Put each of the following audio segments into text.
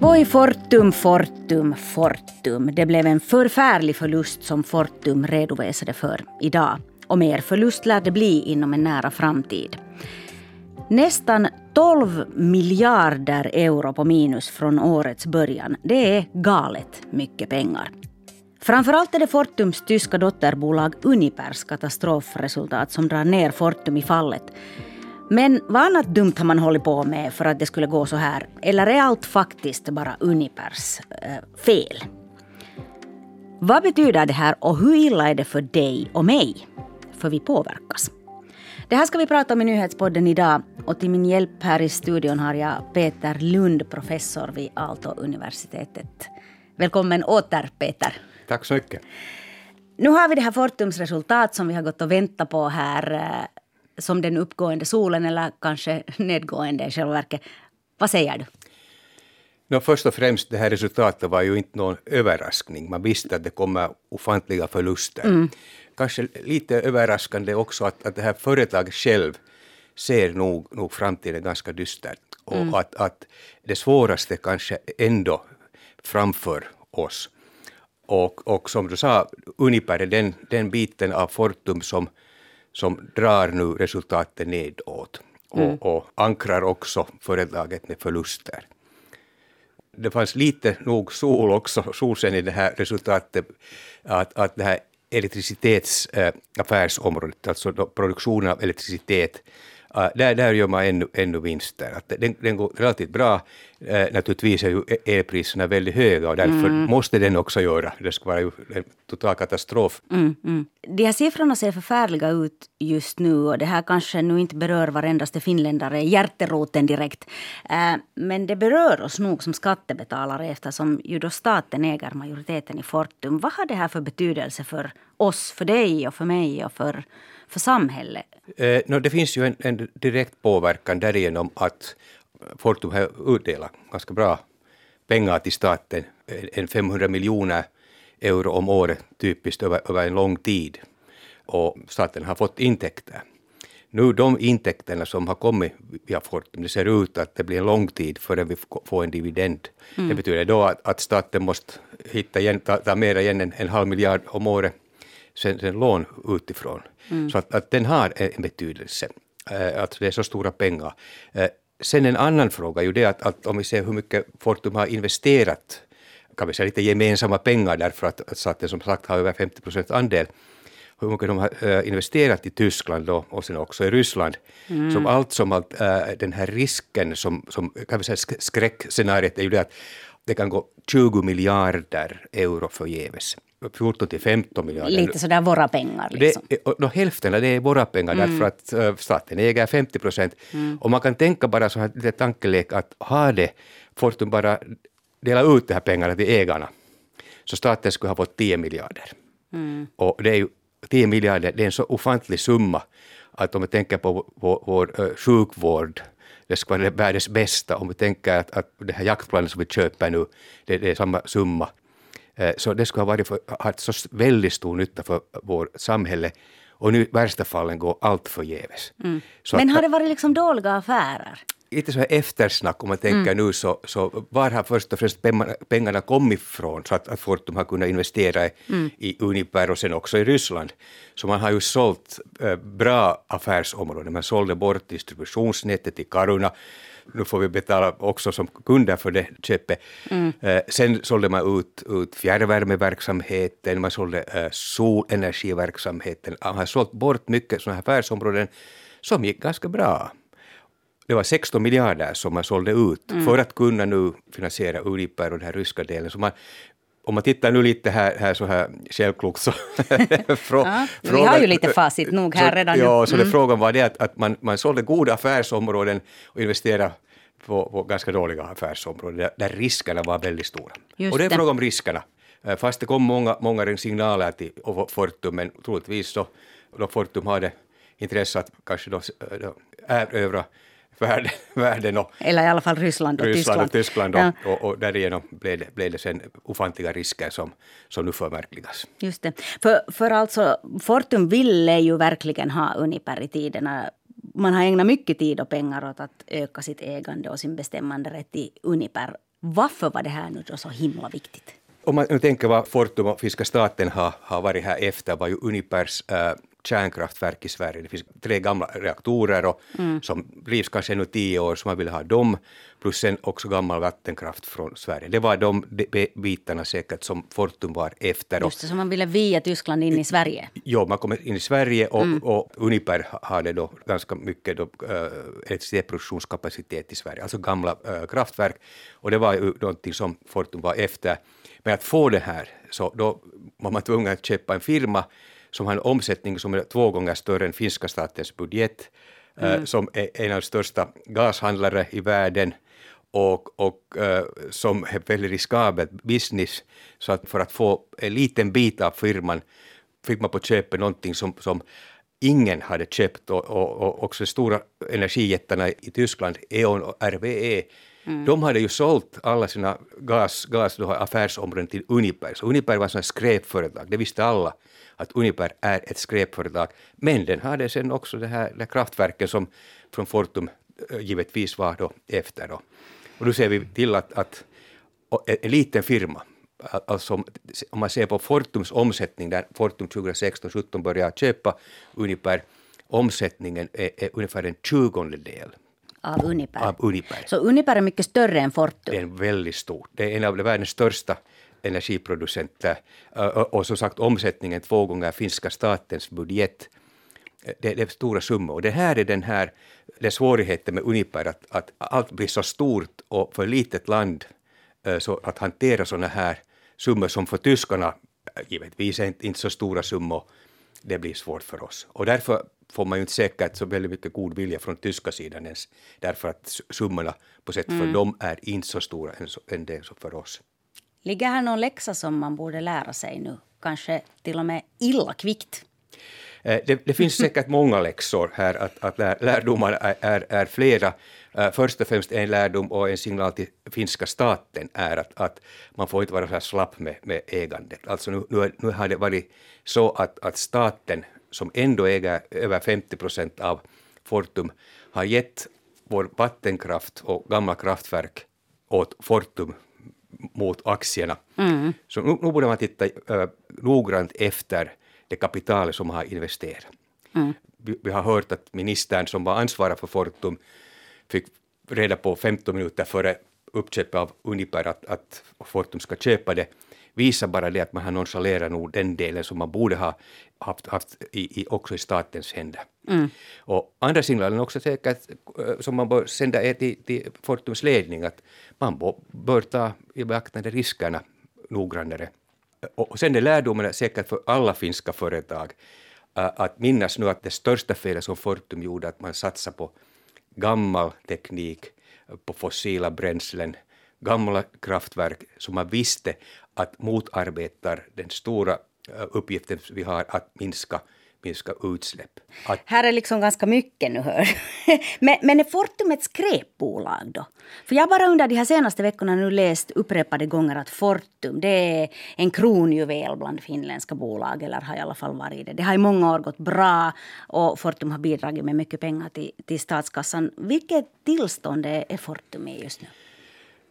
Voi Fortum, Fortum, Fortum. Det blev en förfärlig förlust som Fortum redovisade för idag. Och mer förlust lär det bli inom en nära framtid. Nästan 12 miljarder euro på minus från årets början. Det är galet mycket pengar. Framförallt är det Fortums tyska dotterbolag Unipers katastrofresultat som drar ner Fortum i fallet. Men vad annat dumt har man hållit på med för att det skulle gå så här? Eller är allt faktiskt bara Unipers äh, fel? Vad betyder det här och hur illa är det för dig och mig? För vi påverkas. Det här ska vi prata om i nyhetspodden idag och till min hjälp här i studion har jag Peter Lund, professor vid Aalto-universitetet. Välkommen åter Peter. Tack så mycket. Nu har vi det här Fortums resultat som vi har gått och väntat på här eh, som den uppgående solen eller kanske nedgående i själva verket. Vad säger du? No, först och främst, det här resultatet var ju inte någon överraskning. Man visste att det kommer ofantliga förluster. Mm. Kanske lite överraskande också att, att det här företaget själv ser nog, nog framtiden ganska dystert. Och mm. att, att det svåraste kanske ändå framför oss. Och, och som du sa, Uniper är den, den biten av Fortum som, som drar nu resultatet nedåt och, mm. och ankrar också företaget med förluster. Det fanns lite nog sol också, solsken i det här resultatet, att, att det här elektricitetsaffärsområdet, äh, alltså produktionen av elektricitet, där, där gör man ännu, ännu vinster. Att den, den går relativt bra. Uh, naturligtvis är ju e- elpriserna väldigt höga och därför mm. måste den också göra. Det skulle vara ju en total katastrof. Mm, mm. De här siffrorna ser förfärliga ut just nu och det här kanske nu inte berör varendaste finländare, hjärteroten direkt. Uh, men det berör oss nog som skattebetalare eftersom ju då staten äger majoriteten i Fortum. Vad har det här för betydelse för oss, för dig och för mig och för, för samhället? Eh, no, det finns ju en, en direkt påverkan därigenom att Fortum har utdelat ganska bra pengar till staten, en 500 miljoner euro om året typiskt över, över en lång tid. Och staten har fått intäkter. Nu de intäkterna som har kommit via Fortum, det ser ut att det blir en lång tid förrän vi får en dividend. Mm. Det betyder då att, att staten måste hitta igen, ta, ta mer igen en, en halv miljard om året sen, sen lån utifrån. Mm. Så att, att den har en betydelse, äh, att det är så stora pengar. Äh, sen en annan fråga är ju det att, att om vi ser hur mycket Fortum har investerat, kan vi säga lite gemensamma pengar därför att, att staten som sagt har över 50 procent andel, hur mycket de har äh, investerat i Tyskland då, och sen också i Ryssland. Mm. Som allt som allt, den här risken som, som kan vi säga skräckscenariet är ju det att det kan gå 20 miljarder euro förgäves. 14 till 15 miljarder. Lite sådär våra pengar. Liksom. Det, no, hälften av det är våra pengar mm. därför att uh, staten äger 50 procent. Mm. Och man kan tänka bara så här lite tankelek att har det Fortum bara delat ut de här pengarna till ägarna så staten skulle ha fått 10 miljarder. Mm. Och det är ju 10 miljarder, det är en så ofantlig summa att om vi tänker på vår, vår uh, sjukvård det ska vara världens bästa. Om vi tänker att, att det här jaktplanet som vi köper nu, det, det är samma summa. Eh, så det skulle ha varit för, haft så väldigt stor nytta för vårt samhälle. Och nu i värsta fallen går allt förgäves. Mm. Men har det varit liksom dåliga affärer? Lite så här eftersnack om man tänker mm. nu så, så var har först och främst pengarna kommit ifrån så att, att Fortum har kunnat investera i, mm. i Uniper och sen också i Ryssland. Så man har ju sålt äh, bra affärsområden. Man sålde bort distributionsnätet i Karuna nu får vi betala också som kunder för det köpet. Mm. Eh, sen sålde man ut, ut fjärrvärmeverksamheten, man sålde eh, solenergiverksamheten. Man har sålt bort mycket sådana här affärsområden som gick ganska bra. Det var 16 miljarder som man sålde ut mm. för att kunna nu finansiera Uniper och den här ryska delen. Så man om man tittar nu lite här, här så här självklokt så... frå, ja, vi har ju lite facit nog här så, redan ja, nu. Ja, så det mm. frågan var det att, att man, man sålde goda affärsområden och investerade på, på ganska dåliga affärsområden där, där riskerna var väldigt stora. Just och det är fråga om riskerna. Eh, fast det kom många, många signaler till Fortum, men troligtvis så då Fortum hade intresse att kanske då, då erövra världen. världen och, Eller i alla fall Ryssland och Ryssland Tyskland. Och, Tyskland ja. och, och, därigenom blev det, blev det sen ofantliga risker som, som nu förverkligas. Just det. För, för alltså, Fortum ville ju verkligen ha Uniper i tiderna man har ägnat mycket tid och pengar åt att öka sitt ägande och sin bestämmande rätt i Uniper. Varför var det här nu då så himla viktigt? Om man nu tänker vad Fortum och finska staten har, har varit här efter var ju Unipers äh, kärnkraftverk i Sverige. Det finns tre gamla reaktorer och, mm. som drivs kanske ännu tio år, så man vill ha dem. Plus sen också gammal vattenkraft från Sverige. Det var de bitarna säkert som Fortum var efter. Just det, så man ville via Tyskland in i Sverige? Jo, man kommer in i Sverige och, mm. och Uniper hade då ganska mycket då, äh, elektricitetsproduktionskapacitet i Sverige, alltså gamla äh, kraftverk. Och det var ju någonting som Fortum var efter. Men att få det här, så då var man tvungen att köpa en firma som har en omsättning som är två gånger större än finska statens budget, eh, mm. som är en av de största gashandlare i världen och, och uh, som är väldigt riskabelt business. Så att för att få en liten bit av firman fick man på köpet någonting som, som ingen hade köpt och, och, och också de stora energijättarna i Tyskland, E.ON och RWE, Mm. De hade ju sålt alla sina gas, gas affärsområden till Uniper. Så Uniper var ett skräpföretag, det visste alla att Uniper är ett skräpföretag. Men den hade sen också det här, det här kraftverket som från Fortum eh, givetvis var då efter. Då. Och nu ser vi till att, att en liten firma, alltså om man ser på Fortums omsättning, där Fortum 2016-17 började köpa Uniper, omsättningen är, är ungefär en tjugondedel av Uniper. av Uniper. Så Uniper är mycket större än Fortum? Det är väldigt stort. Det är en av världens största energiproducenter. Och som sagt omsättningen två gånger finska statens budget. Det, det är stora summor. Och det här är den här det svårigheten med Uniper, att, att allt blir så stort och för litet land så att hantera sådana här summor som för tyskarna givetvis är inte, inte så stora summor, det blir svårt för oss. Och därför får man ju inte säkert så väldigt mycket god vilja från tyska sidan ens, därför att summorna på sätt för mm. dem är inte så stora än, än det som för oss. Ligger här någon läxa som man borde lära sig nu? Kanske till och med illa kvickt? Eh, det, det, finns säkert många läxor här, att, att lär, lärdomar är, är, är flera. Eh, först och främst en lärdom och en signal till finska staten är att, att man får inte vara så här slapp med, med ägandet. Alltså nu, nu, nu har det varit så att, att staten, som ändå äger över 50 procent av Fortum, har gett vår vattenkraft och gamla kraftverk åt Fortum mot aktierna. Mm. Så nu, nu borde man titta uh, noggrant efter det kapitalet som har investerat. Mm. Vi, vi, har hört att ministern som var ansvarig för Fortum fick reda på 15 minuter före uppköpet av Uniper att, att Fortum ska köpa det visar bara det att man har nonchalerat nog den delen som man borde ha haft, haft i, i, också i statens händer. Mm. Och andra signalen också säkert eh, som man bör sända är till, till Fortums ledning att man bör ta i beaktande riskerna noggrannare. Och sen är lärdomen säkert för alla finska företag eh, att minnas nu att det största felet som Fortum gjorde att man satsade på gammal teknik, på fossila bränslen, gamla kraftverk som man visste att motarbetar den stora eh, uppgiften vi har att minska minska utsläpp. Att... Här är liksom ganska mycket nu hör. men, men är Fortum ett skräpbolag då? För jag har bara under de här senaste veckorna nu läst upprepade gånger att Fortum det är en kronjuvel bland finländska bolag, eller har i alla fall varit det. Det har i många år gått bra och Fortum har bidragit med mycket pengar till, till statskassan. Vilket tillstånd är Fortum i just nu?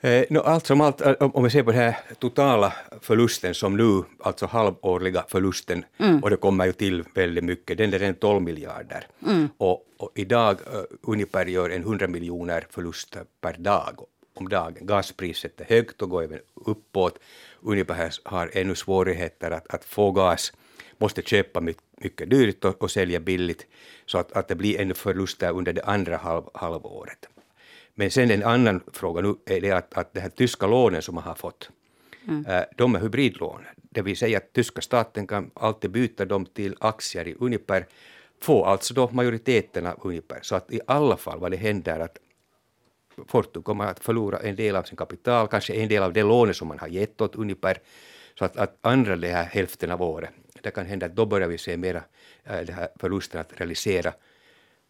Eh, no, allt som allt, om vi ser på den här totala förlusten som nu, alltså halvårliga förlusten, mm. och det kommer ju till väldigt mycket, den är redan 12 miljarder. Mm. Och, och, idag uh, ungefär gör en 100 miljoner förlust per dag om dagen. Gaspriset är högt och går även uppåt. Uniper har ännu svårigheter att, att få gas, måste köpa mycket, mycket dyrt och, och sälja billigt, så att, att det blir ännu förluster under det andra halv, halvåret. Men sen en annan fråga nu är det att, att det här tyska lånen som man har fått, mm. äh, de är hybridlån. Det vill säga att tyska staten kan alltid byta dem till aktier i Uniper, få alltså då majoriteten av Uniper. Så att i alla fall vad det händer att Fortum kommer att förlora en del av sin kapital, kanske en del av det lånet som man har gett åt Uniper, så att, att andra det här hälften av året, det kan hända att då börjar vi se mera äh, det här förlusten att realisera.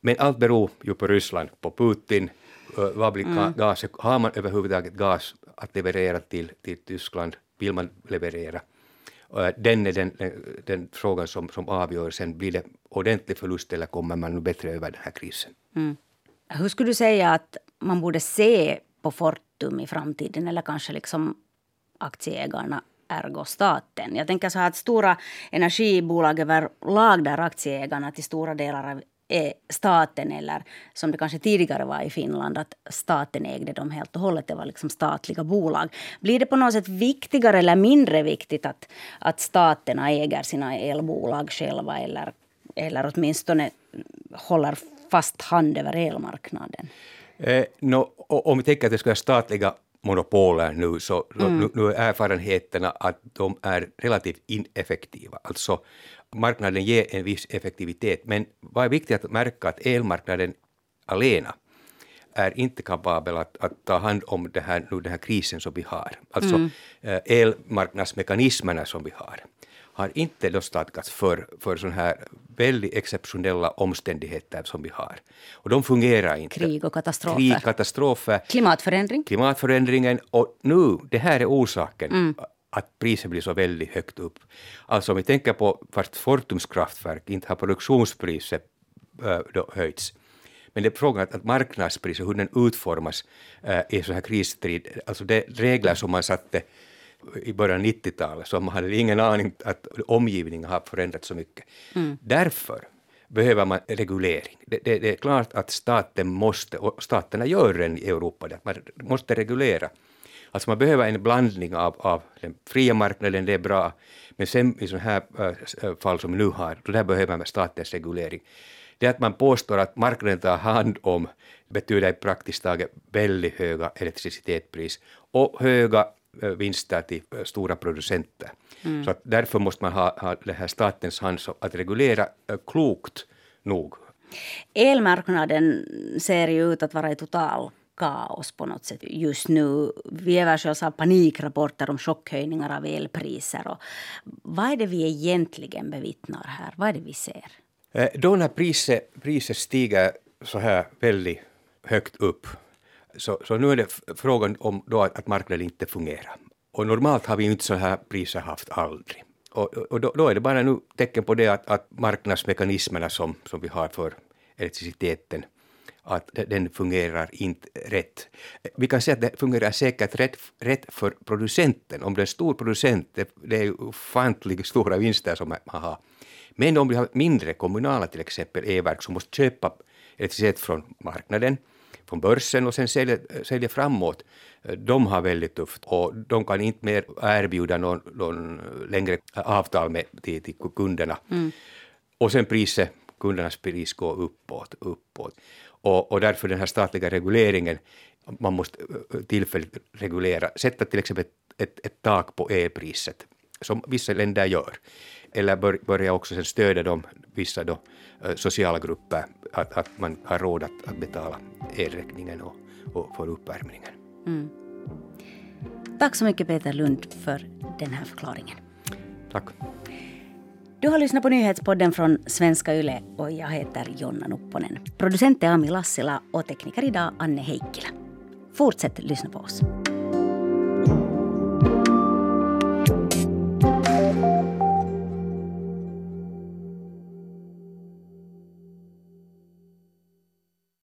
Men allt beror ju på Ryssland, på Putin, vad blir mm. gaset? Har man överhuvudtaget gas att leverera till, till Tyskland? Vill man leverera? Den är den, den, den frågan som, som avgör sen. Blir det ordentlig förlust eller kommer man nu bättre över den här krisen? Mm. Hur skulle du säga att man borde se på Fort Fortum i framtiden eller kanske liksom aktieägarna ergo staten. Jag tänker så här att stora energibolag överlag där aktieägarna till stora delar är staten eller som det kanske tidigare var i Finland att staten ägde dem helt och hållet. Det var liksom statliga bolag. Blir det på något sätt viktigare eller mindre viktigt att, att staterna äger sina elbolag själva eller, eller åtminstone håller fast hand över elmarknaden? Eh, no, om vi tänker att det ska vara statliga monopoler nu, så mm. nu, nu är erfarenheterna att de är relativt ineffektiva. Alltså marknaden ger en viss effektivitet, men vad är viktigt att märka att elmarknaden alena är inte kapabel att, att ta hand om det här, nu den här krisen som vi har. Alltså mm. Eh, elmarknadsmekanismerna som vi har har inte då stadgats för, för sådana här väldigt exceptionella omständigheter som vi har. Och de fungerar inte. Krig och katastrofer. Krig, katastrofer. Klimatförändring. Klimatförändringen. Och nu, det här är orsaken. Mm att priset blir så väldigt högt upp. Alltså om vi tänker på fast Fortums kraftverk, inte har produktionspriset äh, då höjts. Men det är frågan att, marknadspriset, hur den utformas äh, i så här kristid, alltså det regler som man satte i början av 90-talet, så man hade ingen aning att omgivningen har förändrats så mycket. Mm. Därför behöver man reglering. Det, det, det, är klart att staten måste, och staterna gör det i Europa, att man måste reglera. Alltså man behöver en blandning av, av den fria marknaden, det är bra, men sen i sådana här äh, fall som vi nu har, då där behöver man statens reglering. Det att man påstår att marknaden tar hand om betyder praktiskt taget väldigt höga elektricitetspris och höga Eh, vinster till stora producenter. Mm. Så därför måste man ha, ha det här statens hand att reglera klokt nog. Elmarknaden ser ju ut att vara i total kaos på något sätt just nu. Vi översköljs av panikrapporter om chockhöjningar av elpriser. Och vad är det vi egentligen bevittnar här? Vad är det vi ser? Eh, då när priset, priset stiger så här väldigt högt upp så, så nu är det frågan om då att, marknaden inte fungerar. Och normalt har vi inte så här priser haft aldrig. Och, och då, då, är det bara nu tecken på det att, att marknadsmekanismerna som, som vi har för elektriciteten att den fungerar inte rätt. Vi kan säga att det fungerar säkert rätt, rätt för producenten. Om det är en stor producent, det, det är ofantligt stora vinster som man har. Men om vi har mindre kommunala till exempel e-verk som måste köpa elektricitet från marknaden, från börsen och sen säljer, säljer framåt, de har väldigt tufft och de kan inte mer erbjuda någon, någon längre avtal med till, till kunderna. Mm. Och sen priset, kundernas pris går uppåt, uppåt. Och, och därför den här statliga regleringen, man måste tillfälligt reglera, sätta till exempel ett, ett, ett tak på elpriset, som vissa länder gör eller bör, börja också sen stödja de, vissa då, eh, sociala grupper, att, att man har råd att, att betala elräkningen och, och för uppvärmningen. Mm. Tack så mycket Peter Lund för den här förklaringen. Tack. Du har lyssnat på nyhetspodden från Svenska Yle och jag heter Jonna Nupponen. Producent är Ami Lassila och tekniker idag Anne Heikkilä. Fortsätt lyssna på oss.